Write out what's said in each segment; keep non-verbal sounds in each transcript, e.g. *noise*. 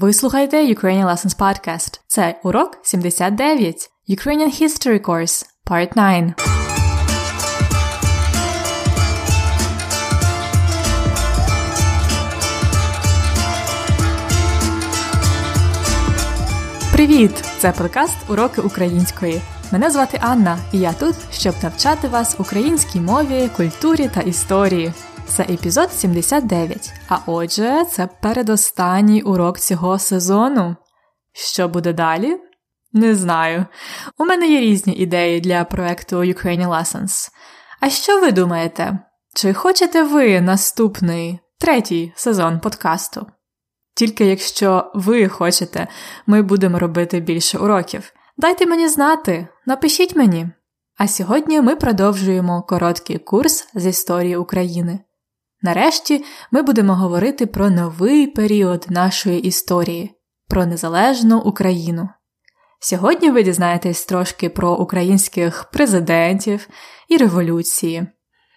Ви слухаєте Ukrainian Lessons Podcast. Це урок 79. Ukrainian History Course, Part 9. Привіт! Це подкаст Уроки української. Мене звати Анна, і я тут, щоб навчати вас українській мові, культурі та історії. Це епізод 79. А отже, це передостанній урок цього сезону. Що буде далі? Не знаю. У мене є різні ідеї для проекту Ukrainian Lessons. А що ви думаєте? Чи хочете ви наступний третій сезон подкасту? Тільки якщо ви хочете, ми будемо робити більше уроків. Дайте мені знати, напишіть мені. А сьогодні ми продовжуємо короткий курс з історії України. Нарешті ми будемо говорити про новий період нашої історії, про незалежну Україну. Сьогодні ви дізнаєтесь трошки про українських президентів і революції.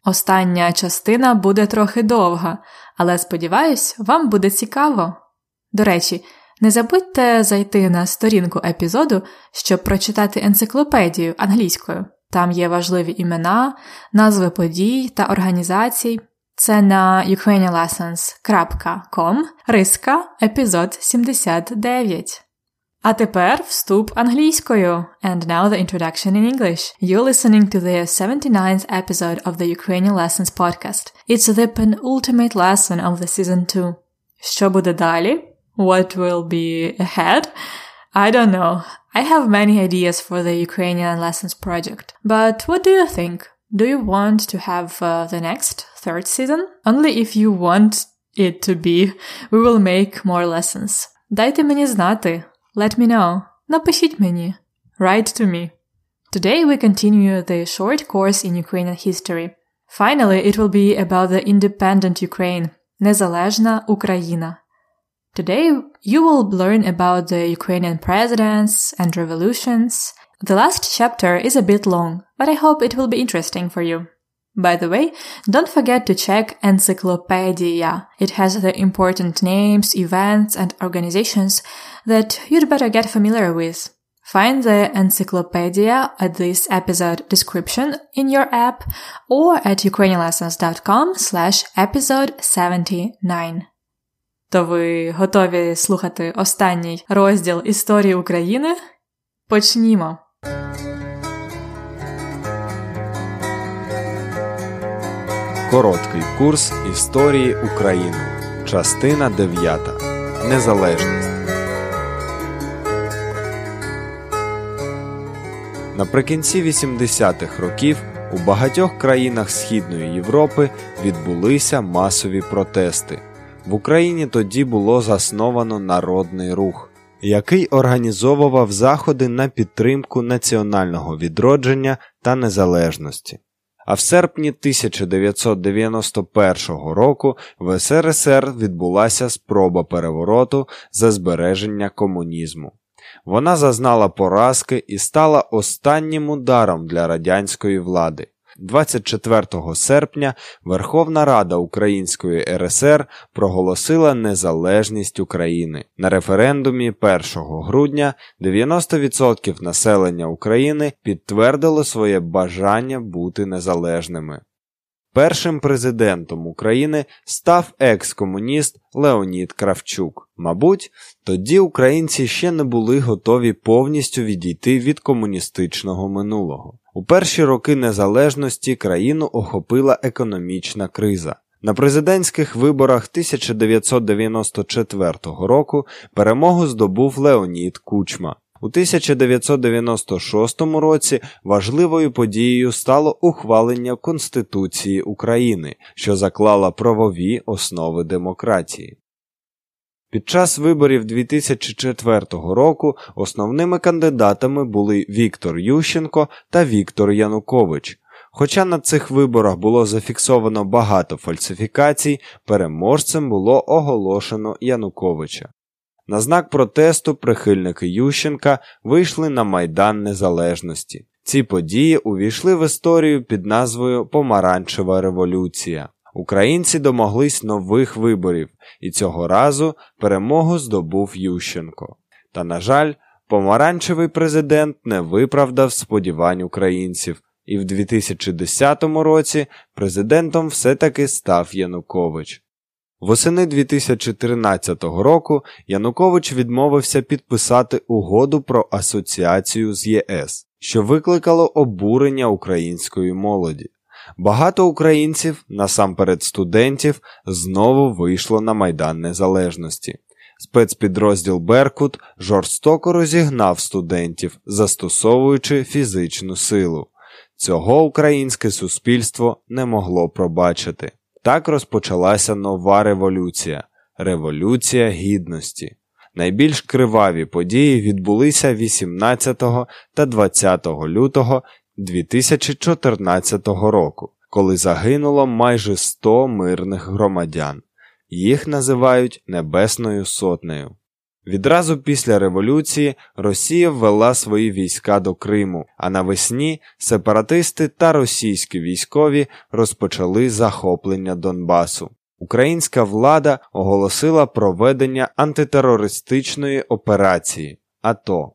Остання частина буде трохи довга, але сподіваюсь, вам буде цікаво. До речі, не забудьте зайти на сторінку епізоду, щоб прочитати енциклопедію англійською. Там є важливі імена, назви подій та організацій. Це на ukrainianlessons.com, риска, епізод 79. А тепер вступ англійською. And now the introduction in English. You're listening to the 79th episode of the Ukrainian Lessons podcast. It's the penultimate lesson of the season 2. Що буде далі? What will be ahead? I don't know. I have many ideas for the Ukrainian Lessons project. But what do you think? Do you want to have uh, the next third season? Only if you want it to be, we will make more lessons. Дайте мені знати. Let me know. Напишіть мені. Write to me. Today we continue the short course in Ukrainian history. Finally, it will be about the independent Ukraine. Незалежна Україна. Today you will learn about the Ukrainian presidents and revolutions. The last chapter is a bit long, but I hope it will be interesting for you. By the way, don't forget to check Encyclopedia. It has the important names, events, and organizations that you'd better get familiar with. Find the encyclopedia at this episode description in your app or at ukrainianlessons.com slash episode 79. То ви готові слухати останній розділ історії України? Почнімо! Короткий курс історії України. Частина 9. Незалежність. Наприкінці 80-х років у багатьох країнах Східної Європи відбулися масові протести. В Україні тоді було засновано народний рух, який організовував заходи на підтримку національного відродження та незалежності. А в серпні 1991 року в СРСР відбулася спроба перевороту за збереження комунізму. Вона зазнала поразки і стала останнім ударом для радянської влади. 24 серпня Верховна Рада Української РСР проголосила незалежність України. На референдумі 1 грудня 90% населення України підтвердило своє бажання бути незалежними. Першим президентом України став екс-комуніст Леонід Кравчук. Мабуть, тоді українці ще не були готові повністю відійти від комуністичного минулого. У перші роки незалежності країну охопила економічна криза. На президентських виборах 1994 року перемогу здобув Леонід Кучма. У 1996 році важливою подією стало ухвалення Конституції України, що заклала правові основи демократії. Під час виборів 2004 року основними кандидатами були Віктор Ющенко та Віктор Янукович. Хоча на цих виборах було зафіксовано багато фальсифікацій, переможцем було оголошено Януковича. На знак протесту прихильники Ющенка вийшли на Майдан Незалежності. Ці події увійшли в історію під назвою Помаранчева революція. Українці домоглись нових виборів, і цього разу перемогу здобув Ющенко. Та, на жаль, помаранчевий президент не виправдав сподівань українців, і в 2010 році президентом все-таки став Янукович. Восени 2013 року Янукович відмовився підписати угоду про асоціацію з ЄС, що викликало обурення української молоді. Багато українців, насамперед студентів, знову вийшло на Майдан Незалежності. Спецпідрозділ Беркут жорстоко розігнав студентів, застосовуючи фізичну силу. Цього українське суспільство не могло пробачити. Так розпочалася нова революція Революція Гідності. Найбільш криваві події відбулися 18 та 20 лютого 2014 року, коли загинуло майже 100 мирних громадян. Їх називають Небесною Сотнею. Відразу після революції Росія ввела свої війська до Криму, а навесні сепаратисти та російські військові розпочали захоплення Донбасу. Українська влада оголосила проведення антитерористичної операції АТО.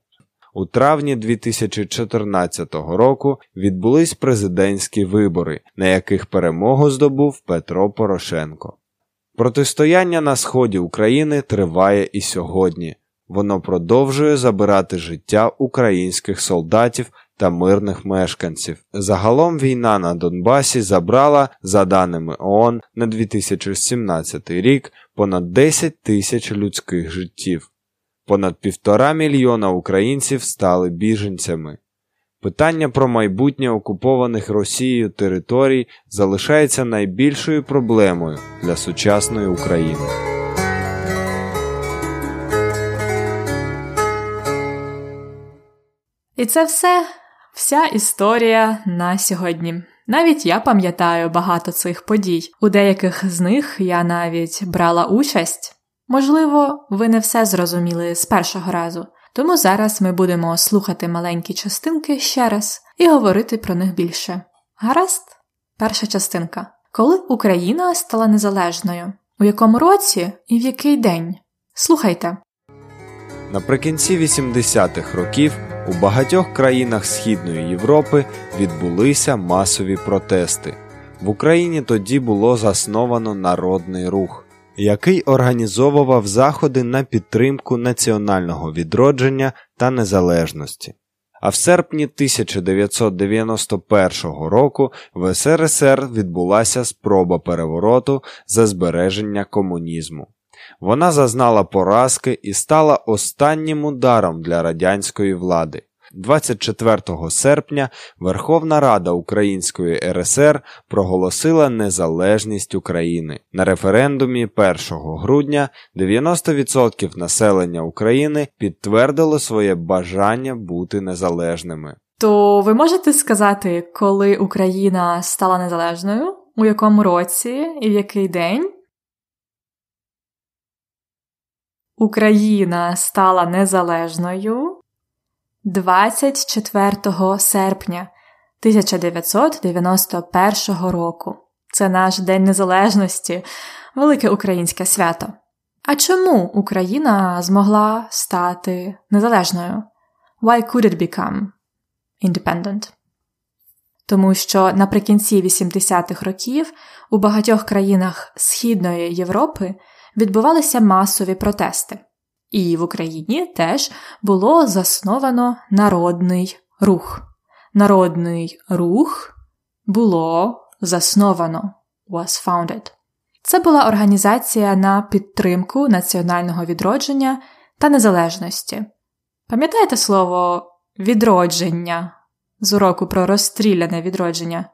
У травні 2014 року відбулись президентські вибори, на яких перемогу здобув Петро Порошенко. Протистояння на сході України триває і сьогодні. Воно продовжує забирати життя українських солдатів та мирних мешканців. Загалом війна на Донбасі забрала, за даними ООН, на 2017 рік понад 10 тисяч людських життів. Понад півтора мільйона українців стали біженцями. Питання про майбутнє окупованих Росією територій залишається найбільшою проблемою для сучасної України. І це все, вся історія на сьогодні. Навіть я пам'ятаю багато цих подій. У деяких з них я навіть брала участь. Можливо, ви не все зрозуміли з першого разу, тому зараз ми будемо слухати маленькі частинки ще раз і говорити про них більше. Гаразд, перша частинка. Коли Україна стала незалежною? У якому році і в який день? Слухайте. Наприкінці 80-х років у багатьох країнах Східної Європи відбулися масові протести. В Україні тоді було засновано народний рух який організовував заходи на підтримку національного відродження та незалежності. А в серпні 1991 року в СРСР відбулася спроба перевороту за збереження комунізму. Вона зазнала поразки і стала останнім ударом для радянської влади. 24 серпня Верховна Рада Української РСР проголосила незалежність України. На референдумі 1 грудня 90% населення України підтвердило своє бажання бути незалежними. То ви можете сказати, коли Україна стала незалежною? У якому році і в який день? Україна стала незалежною 24 серпня 1991 року. Це наш День Незалежності, велике українське свято. А чому Україна змогла стати незалежною? Why could it become independent? Тому що наприкінці 80-х років у багатьох країнах Східної Європи відбувалися масові протести. І в Україні теж було засновано народний рух. Народний рух було засновано was founded. Це була організація на підтримку національного відродження та незалежності. Пам'ятаєте слово відродження з уроку про розстріляне відродження?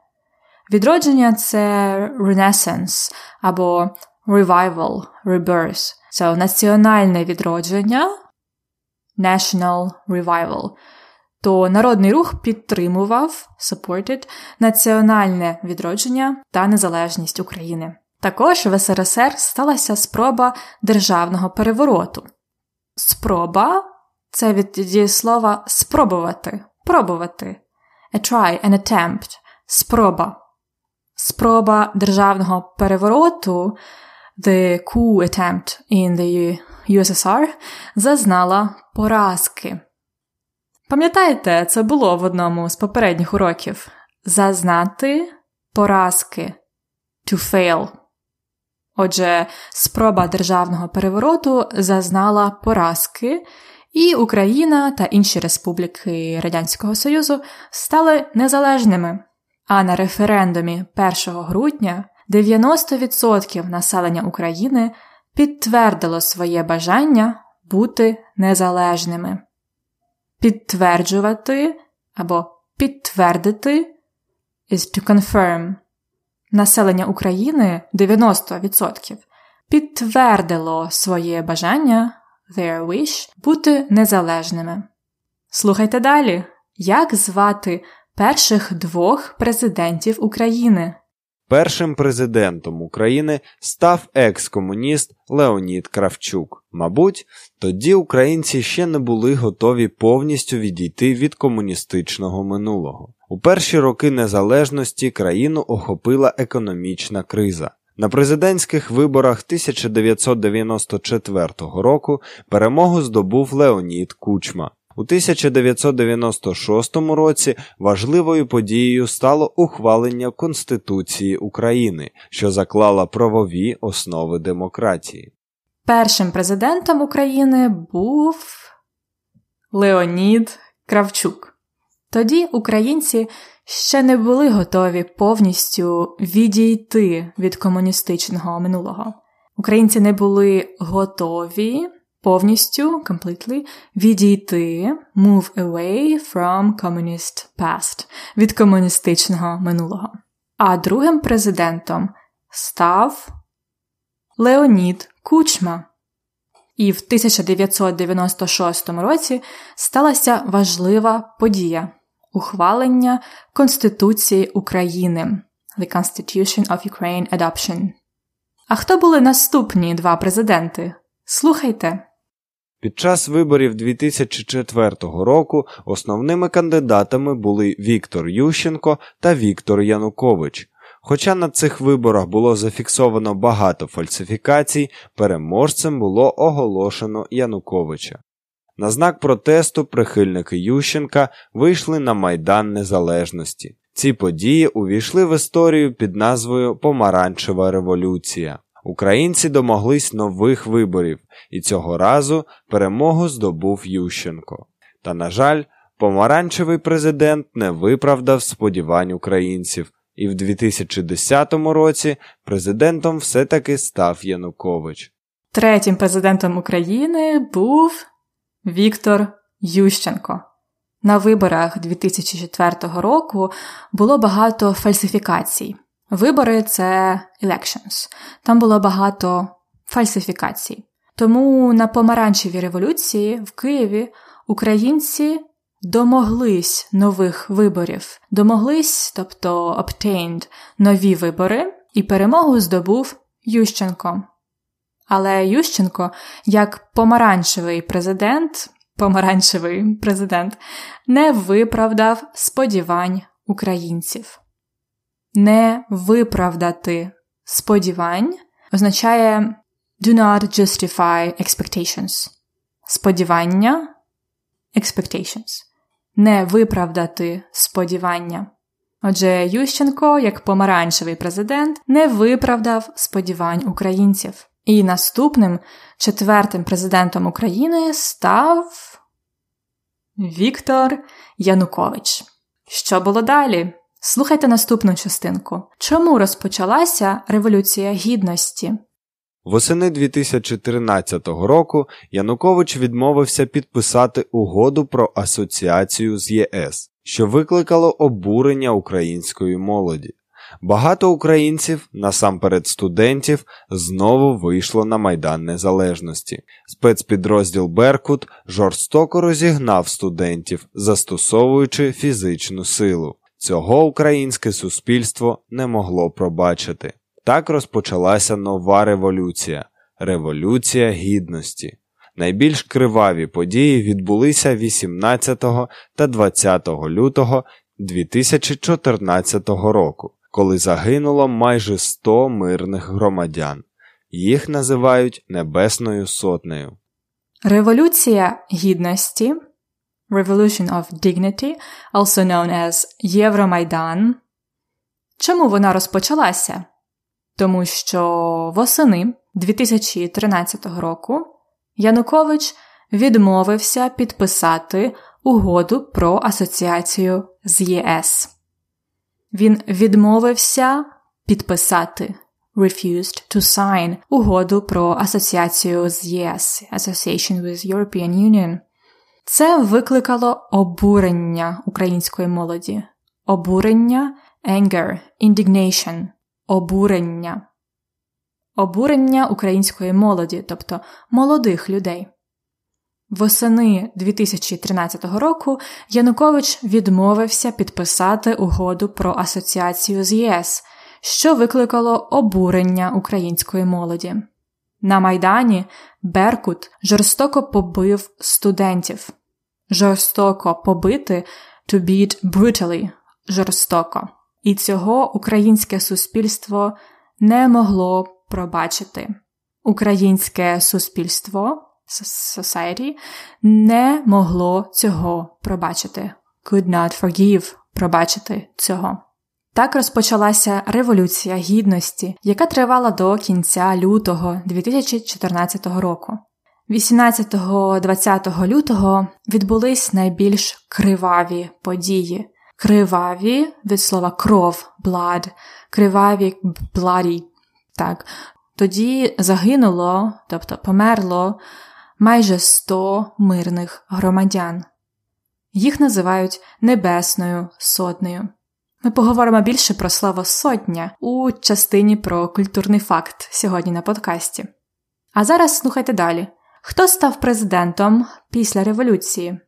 Відродження це renaissance або revival, rebirth. So, національне відродження, National Revival. То народний рух підтримував supported, національне відродження та незалежність України. Також в СРСР сталася спроба державного перевороту. Спроба це від дієслова спробувати, пробувати. A try, an attempt, спроба. Спроба державного перевороту The coup attempt in the USSR зазнала поразки. Пам'ятаєте, це було в одному з попередніх уроків зазнати поразки to fail. Отже, спроба державного перевороту зазнала поразки, і Україна та інші республіки Радянського Союзу стали незалежними. А на референдумі 1 грудня 90% населення України підтвердило своє бажання бути незалежними. Підтверджувати або підтвердити is to confirm. Населення України 90% підтвердило своє бажання their wish бути незалежними. Слухайте далі, як звати перших двох президентів України. Першим президентом України став екс-комуніст Леонід Кравчук. Мабуть, тоді українці ще не були готові повністю відійти від комуністичного минулого. У перші роки незалежності країну охопила економічна криза. На президентських виборах 1994 року перемогу здобув Леонід Кучма. У 1996 році важливою подією стало ухвалення Конституції України, що заклала правові основи демократії. Першим президентом України був Леонід Кравчук. Тоді українці ще не були готові повністю відійти від комуністичного минулого. Українці не були готові повністю completely відійти move away from communist past від комуністичного минулого. А другим президентом став Леонід Кучма. І в 1996 році сталася важлива подія ухвалення Конституції України The Constitution of Ukraine Adoption. А хто були наступні два президенти? Слухайте. Під час виборів 2004 року основними кандидатами були Віктор Ющенко та Віктор Янукович. Хоча на цих виборах було зафіксовано багато фальсифікацій, переможцем було оголошено Януковича. На знак протесту прихильники Ющенка вийшли на Майдан Незалежності. Ці події увійшли в історію під назвою Помаранчева революція. Українці домоглись нових виборів, і цього разу перемогу здобув Ющенко. Та, на жаль, помаранчевий президент не виправдав сподівань українців, і в 2010 році президентом все-таки став Янукович. Третім президентом України був Віктор Ющенко. На виборах 2004 року було багато фальсифікацій. Вибори це elections. Там було багато фальсифікацій. Тому на помаранчевій революції в Києві українці домоглись нових виборів, домоглись, тобто obtained нові вибори, і перемогу здобув Ющенко. Але Ющенко, як помаранчевий президент, помаранчевий *laughs* президент, не виправдав сподівань українців не виправдати сподівань означає do not justify expectations. Сподівання expectations. Не виправдати сподівання. Отже, Ющенко, як помаранчевий президент, не виправдав сподівань українців. І наступним четвертим президентом України став Віктор Янукович. Що було далі? Слухайте наступну частинку. Чому розпочалася Революція Гідності? Восени 2013 року Янукович відмовився підписати угоду про асоціацію з ЄС, що викликало обурення української молоді. Багато українців, насамперед студентів, знову вийшло на Майдан Незалежності. Спецпідрозділ Беркут жорстоко розігнав студентів, застосовуючи фізичну силу. Цього українське суспільство не могло пробачити. Так розпочалася нова революція Революція Гідності. Найбільш криваві події відбулися 18 та 20 лютого 2014 року, коли загинуло майже 100 мирних громадян. Їх називають Небесною Сотнею. Революція гідності Revolution of Dignity, also known as Євромайдан. Чому вона розпочалася? Тому що восени 2013 року Янукович відмовився підписати угоду про асоціацію з ЄС. Він відмовився підписати refused to sign угоду про асоціацію з ЄС Association with European Union. Це викликало обурення української молоді, обурення anger, indignation, обурення, обурення української молоді, тобто молодих людей. Восени 2013 року Янукович відмовився підписати угоду про асоціацію з ЄС, що викликало обурення української молоді. На Майдані Беркут жорстоко побив студентів. Жорстоко побити to beat brutally жорстоко. І цього українське суспільство не могло пробачити. Українське суспільство society не могло цього пробачити. Could not forgive пробачити цього. Так розпочалася Революція Гідності, яка тривала до кінця лютого 2014 року. 18-20 лютого відбулись найбільш криваві події. Криваві від слова кров, blood, криваві bloody. Так. Тоді загинуло, тобто померло майже 100 мирних громадян. Їх називають Небесною Сотнею. Ми поговоримо більше про слово сотня у частині про культурний факт сьогодні на подкасті. А зараз слухайте далі. Хто став президентом після революції?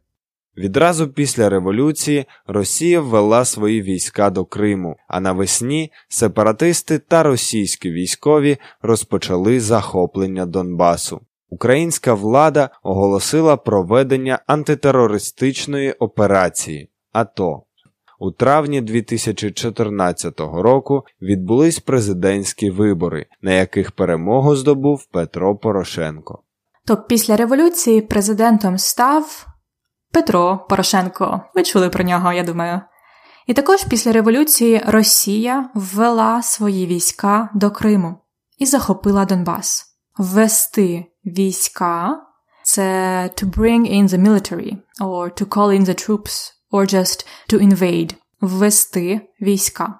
Відразу після революції Росія ввела свої війська до Криму, а навесні сепаратисти та російські військові розпочали захоплення Донбасу. Українська влада оголосила проведення антитерористичної операції АТО. У травні 2014 року відбулись президентські вибори, на яких перемогу здобув Петро Порошенко. То після революції президентом став Петро Порошенко. Ви чули про нього, я думаю. І також після революції Росія ввела свої війська до Криму і захопила Донбас. Ввести війська це to bring in the military, or to call in the troops, or just to invade, ввести війська.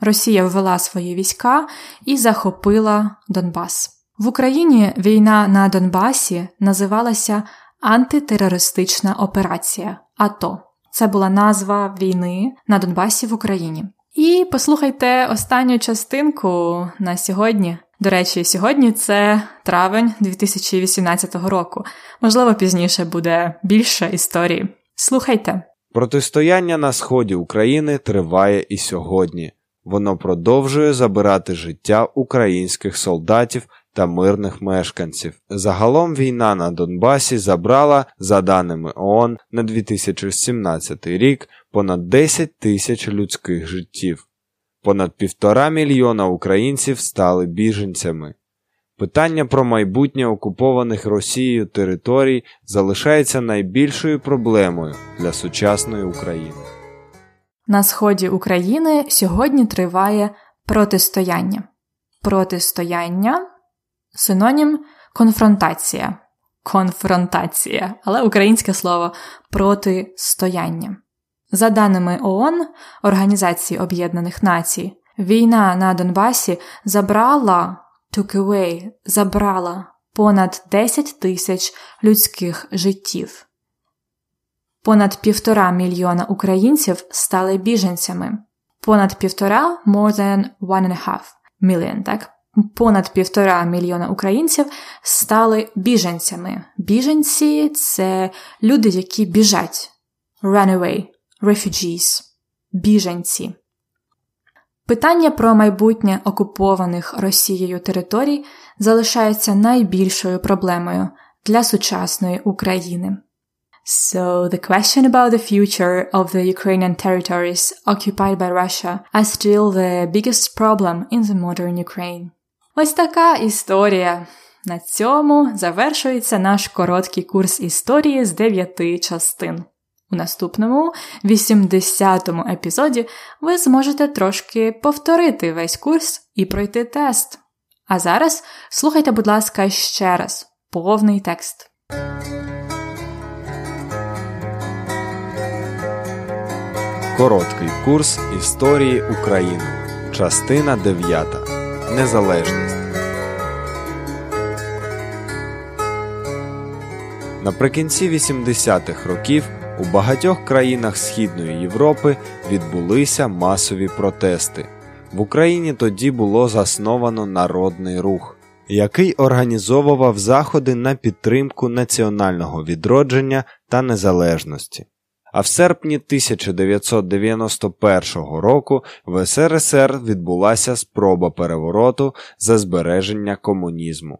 Росія ввела свої війська і захопила Донбас. В Україні війна на Донбасі називалася Антитерористична операція АТО. Це була назва війни на Донбасі в Україні. І послухайте останню частинку на сьогодні. До речі, сьогодні це травень 2018 року. Можливо, пізніше буде більше історії. Слухайте. Протистояння на сході України триває і сьогодні. Воно продовжує забирати життя українських солдатів та мирних мешканців. Загалом війна на Донбасі забрала, за даними ООН, на 2017 рік понад 10 тисяч людських життів. Понад півтора мільйона українців стали біженцями. Питання про майбутнє окупованих Росією територій залишається найбільшою проблемою для сучасної України. На сході України сьогодні триває протистояння. Протистояння синонім конфронтація. Конфронтація, але українське слово протистояння. За даними ООН, Організації Об'єднаних Націй, війна на Донбасі забрала took away, забрала понад 10 тисяч людських життів. Понад півтора мільйона українців стали біженцями. Понад півтора more than one and a half million, так? Понад півтора мільйона українців стали біженцями. Біженці це люди, які біжать. Runaway, refugees, біженці. Питання про майбутнє окупованих Росією територій залишається найбільшою проблемою для сучасної України. So the question about the future of the Ukrainian territories occupied by Russia are still the biggest problem in the modern Ukraine. Ось така історія. На цьому завершується наш короткий курс історії з дев'яти частин. У наступному 80-му епізоді ви зможете трошки повторити весь курс і пройти тест. А зараз слухайте, будь ласка, ще раз повний текст. Короткий курс історії України. Частина 9. Незалежність. Наприкінці 80-х років у багатьох країнах Східної Європи відбулися масові протести. В Україні тоді було засновано народний рух, який організовував заходи на підтримку національного відродження та незалежності. А в серпні 1991 року в СРСР відбулася спроба перевороту за збереження комунізму.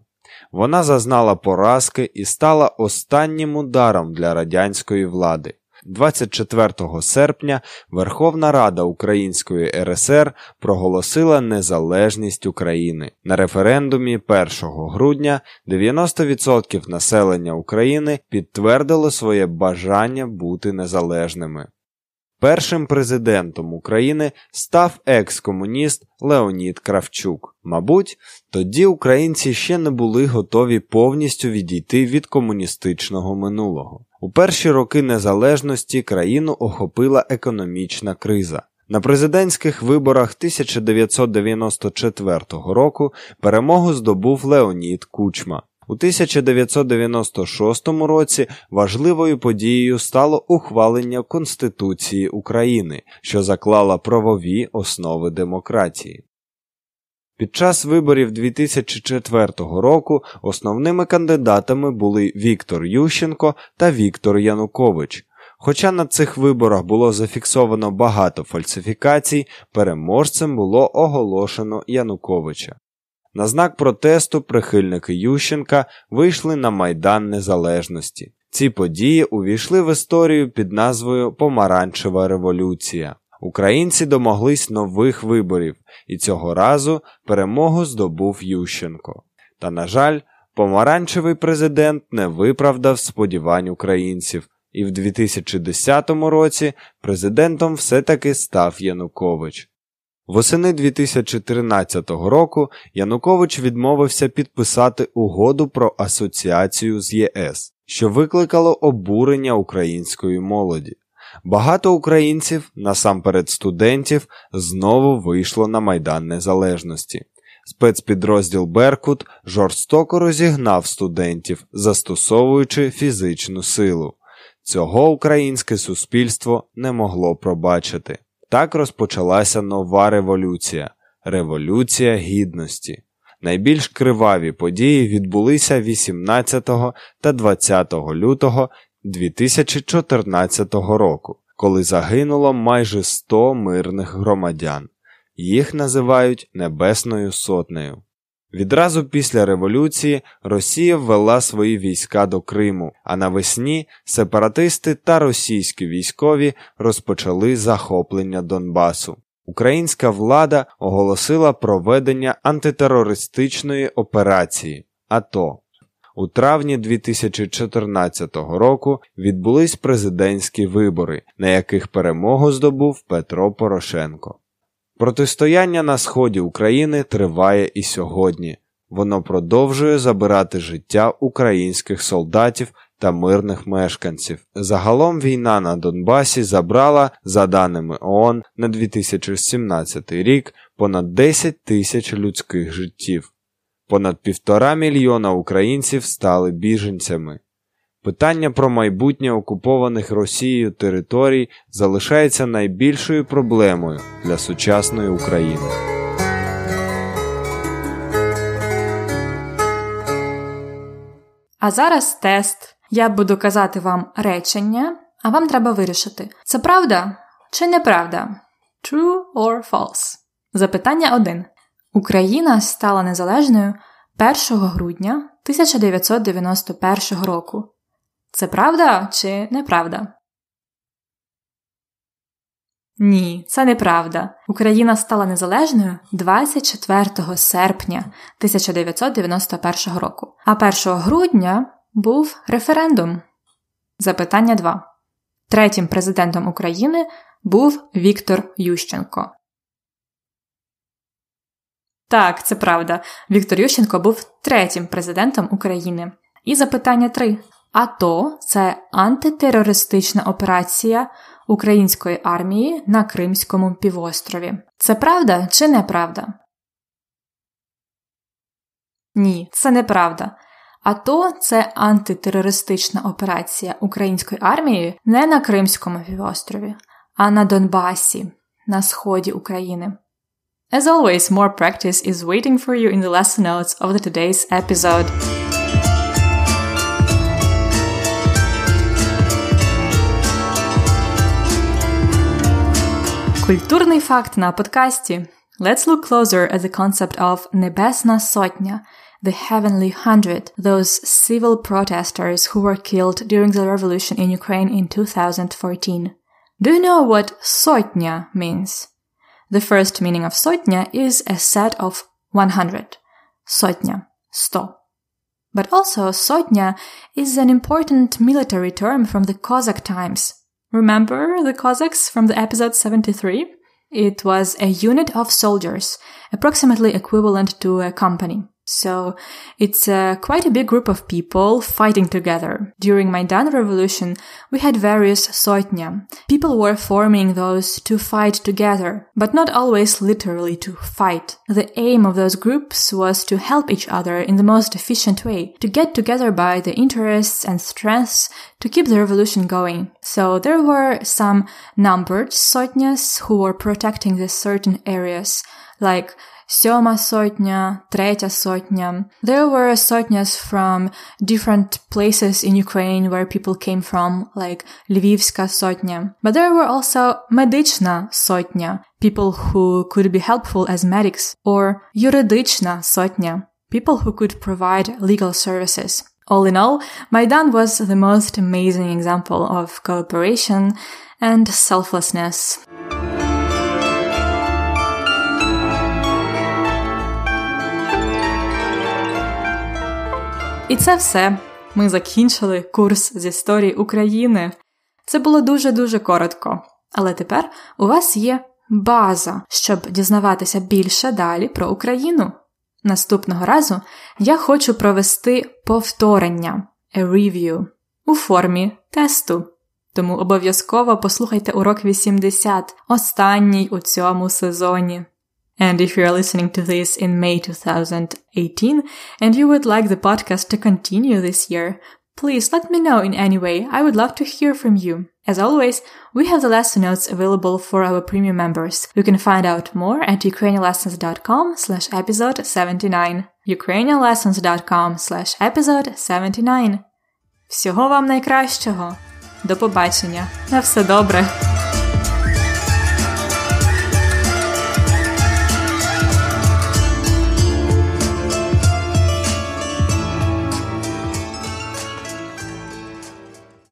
Вона зазнала поразки і стала останнім ударом для радянської влади. 24 серпня Верховна Рада Української РСР проголосила незалежність України. На референдумі 1 грудня 90% населення України підтвердило своє бажання бути незалежними. Першим президентом України став екс-комуніст Леонід Кравчук. Мабуть, тоді українці ще не були готові повністю відійти від комуністичного минулого. У перші роки незалежності країну охопила економічна криза. На президентських виборах 1994 року перемогу здобув Леонід Кучма. У 1996 році важливою подією стало ухвалення Конституції України, що заклала правові основи демократії. Під час виборів 2004 року основними кандидатами були Віктор Ющенко та Віктор Янукович. Хоча на цих виборах було зафіксовано багато фальсифікацій, переможцем було оголошено Януковича. На знак протесту прихильники Ющенка вийшли на Майдан Незалежності. Ці події увійшли в історію під назвою Помаранчева революція. Українці домоглись нових виборів, і цього разу перемогу здобув Ющенко. Та, на жаль, помаранчевий президент не виправдав сподівань українців, і в 2010 році президентом все-таки став Янукович. Восени 2013 року Янукович відмовився підписати угоду про асоціацію з ЄС, що викликало обурення української молоді. Багато українців, насамперед студентів, знову вийшло на Майдан Незалежності. Спецпідрозділ Беркут жорстоко розігнав студентів, застосовуючи фізичну силу. Цього українське суспільство не могло пробачити. Так розпочалася нова революція Революція Гідності. Найбільш криваві події відбулися 18 та 20 лютого 2014 року, коли загинуло майже 100 мирних громадян. Їх називають Небесною Сотнею. Відразу після революції Росія ввела свої війська до Криму, а навесні сепаратисти та російські військові розпочали захоплення Донбасу. Українська влада оголосила проведення антитерористичної операції АТО. У травні 2014 року відбулись президентські вибори, на яких перемогу здобув Петро Порошенко. Протистояння на сході України триває і сьогодні. Воно продовжує забирати життя українських солдатів та мирних мешканців. Загалом війна на Донбасі забрала, за даними ООН, на 2017 рік понад 10 тисяч людських життів. Понад півтора мільйона українців стали біженцями. Питання про майбутнє окупованих Росією територій залишається найбільшою проблемою для сучасної України. А зараз тест. Я буду казати вам речення, а вам треба вирішити, це правда чи неправда? True or false? Запитання 1. Україна стала незалежною 1 грудня 1991 року. Це правда чи неправда? Ні, це неправда. Україна стала незалежною 24 серпня 1991 року, а 1 грудня був референдум. Запитання 2. Третім президентом України був Віктор Ющенко. Так, це правда. Віктор Ющенко був третім президентом України. І запитання 3. АТО це антитерористична операція української армії на Кримському півострові. Це правда чи неправда? Ні, це неправда. АТО це антитерористична операція української армії не на Кримському півострові, а на Донбасі, на сході України. As always, more practice is waiting for you in the lesson notes of the today's episode. Культурний факт на подкасті. Let's look closer at the concept of Небесна Сотня, the Heavenly Hundred, those civil protesters who were killed during the revolution in Ukraine in 2014. Do you know what Sotnya means? The first meaning of Sotnya is a set of 100. Sotnya, 100. But also, Sotnya is an important military term from the Cossack times. – Remember the Cossacks from the episode 73? It was a unit of soldiers, approximately equivalent to a company. So it's uh, quite a big group of people fighting together. During Maidan revolution, we had various sotnya. People were forming those to fight together, but not always literally to fight. The aim of those groups was to help each other in the most efficient way, to get together by the interests and strengths to keep the revolution going. So there were some numbered sotnyas who were protecting the certain areas, like Сьома сотня, третя сотня. There were sotnyas from different places in Ukraine where people came from, like Lvivska sotnya. But there were also medична sotnya, people who could be helpful as medics, or юридична sotnya, people who could provide legal services. All in all, Maidan was the most amazing example of cooperation and selflessness. І це все. Ми закінчили курс з історії України. Це було дуже-дуже коротко. Але тепер у вас є база, щоб дізнаватися більше далі про Україну. Наступного разу я хочу провести повторення a review у формі тесту. Тому обов'язково послухайте урок 80, останній у цьому сезоні. And if you're listening to this in May 2018 and you would like the podcast to continue this year, please let me know in any way. I would love to hear from you. As always, we have the lesson notes available for our premium members. You can find out more at ukrainianlessons.com slash episode 79. ukrainianlessons.com slash episode 79. Всього вам найкращого. До побачення. На все добре.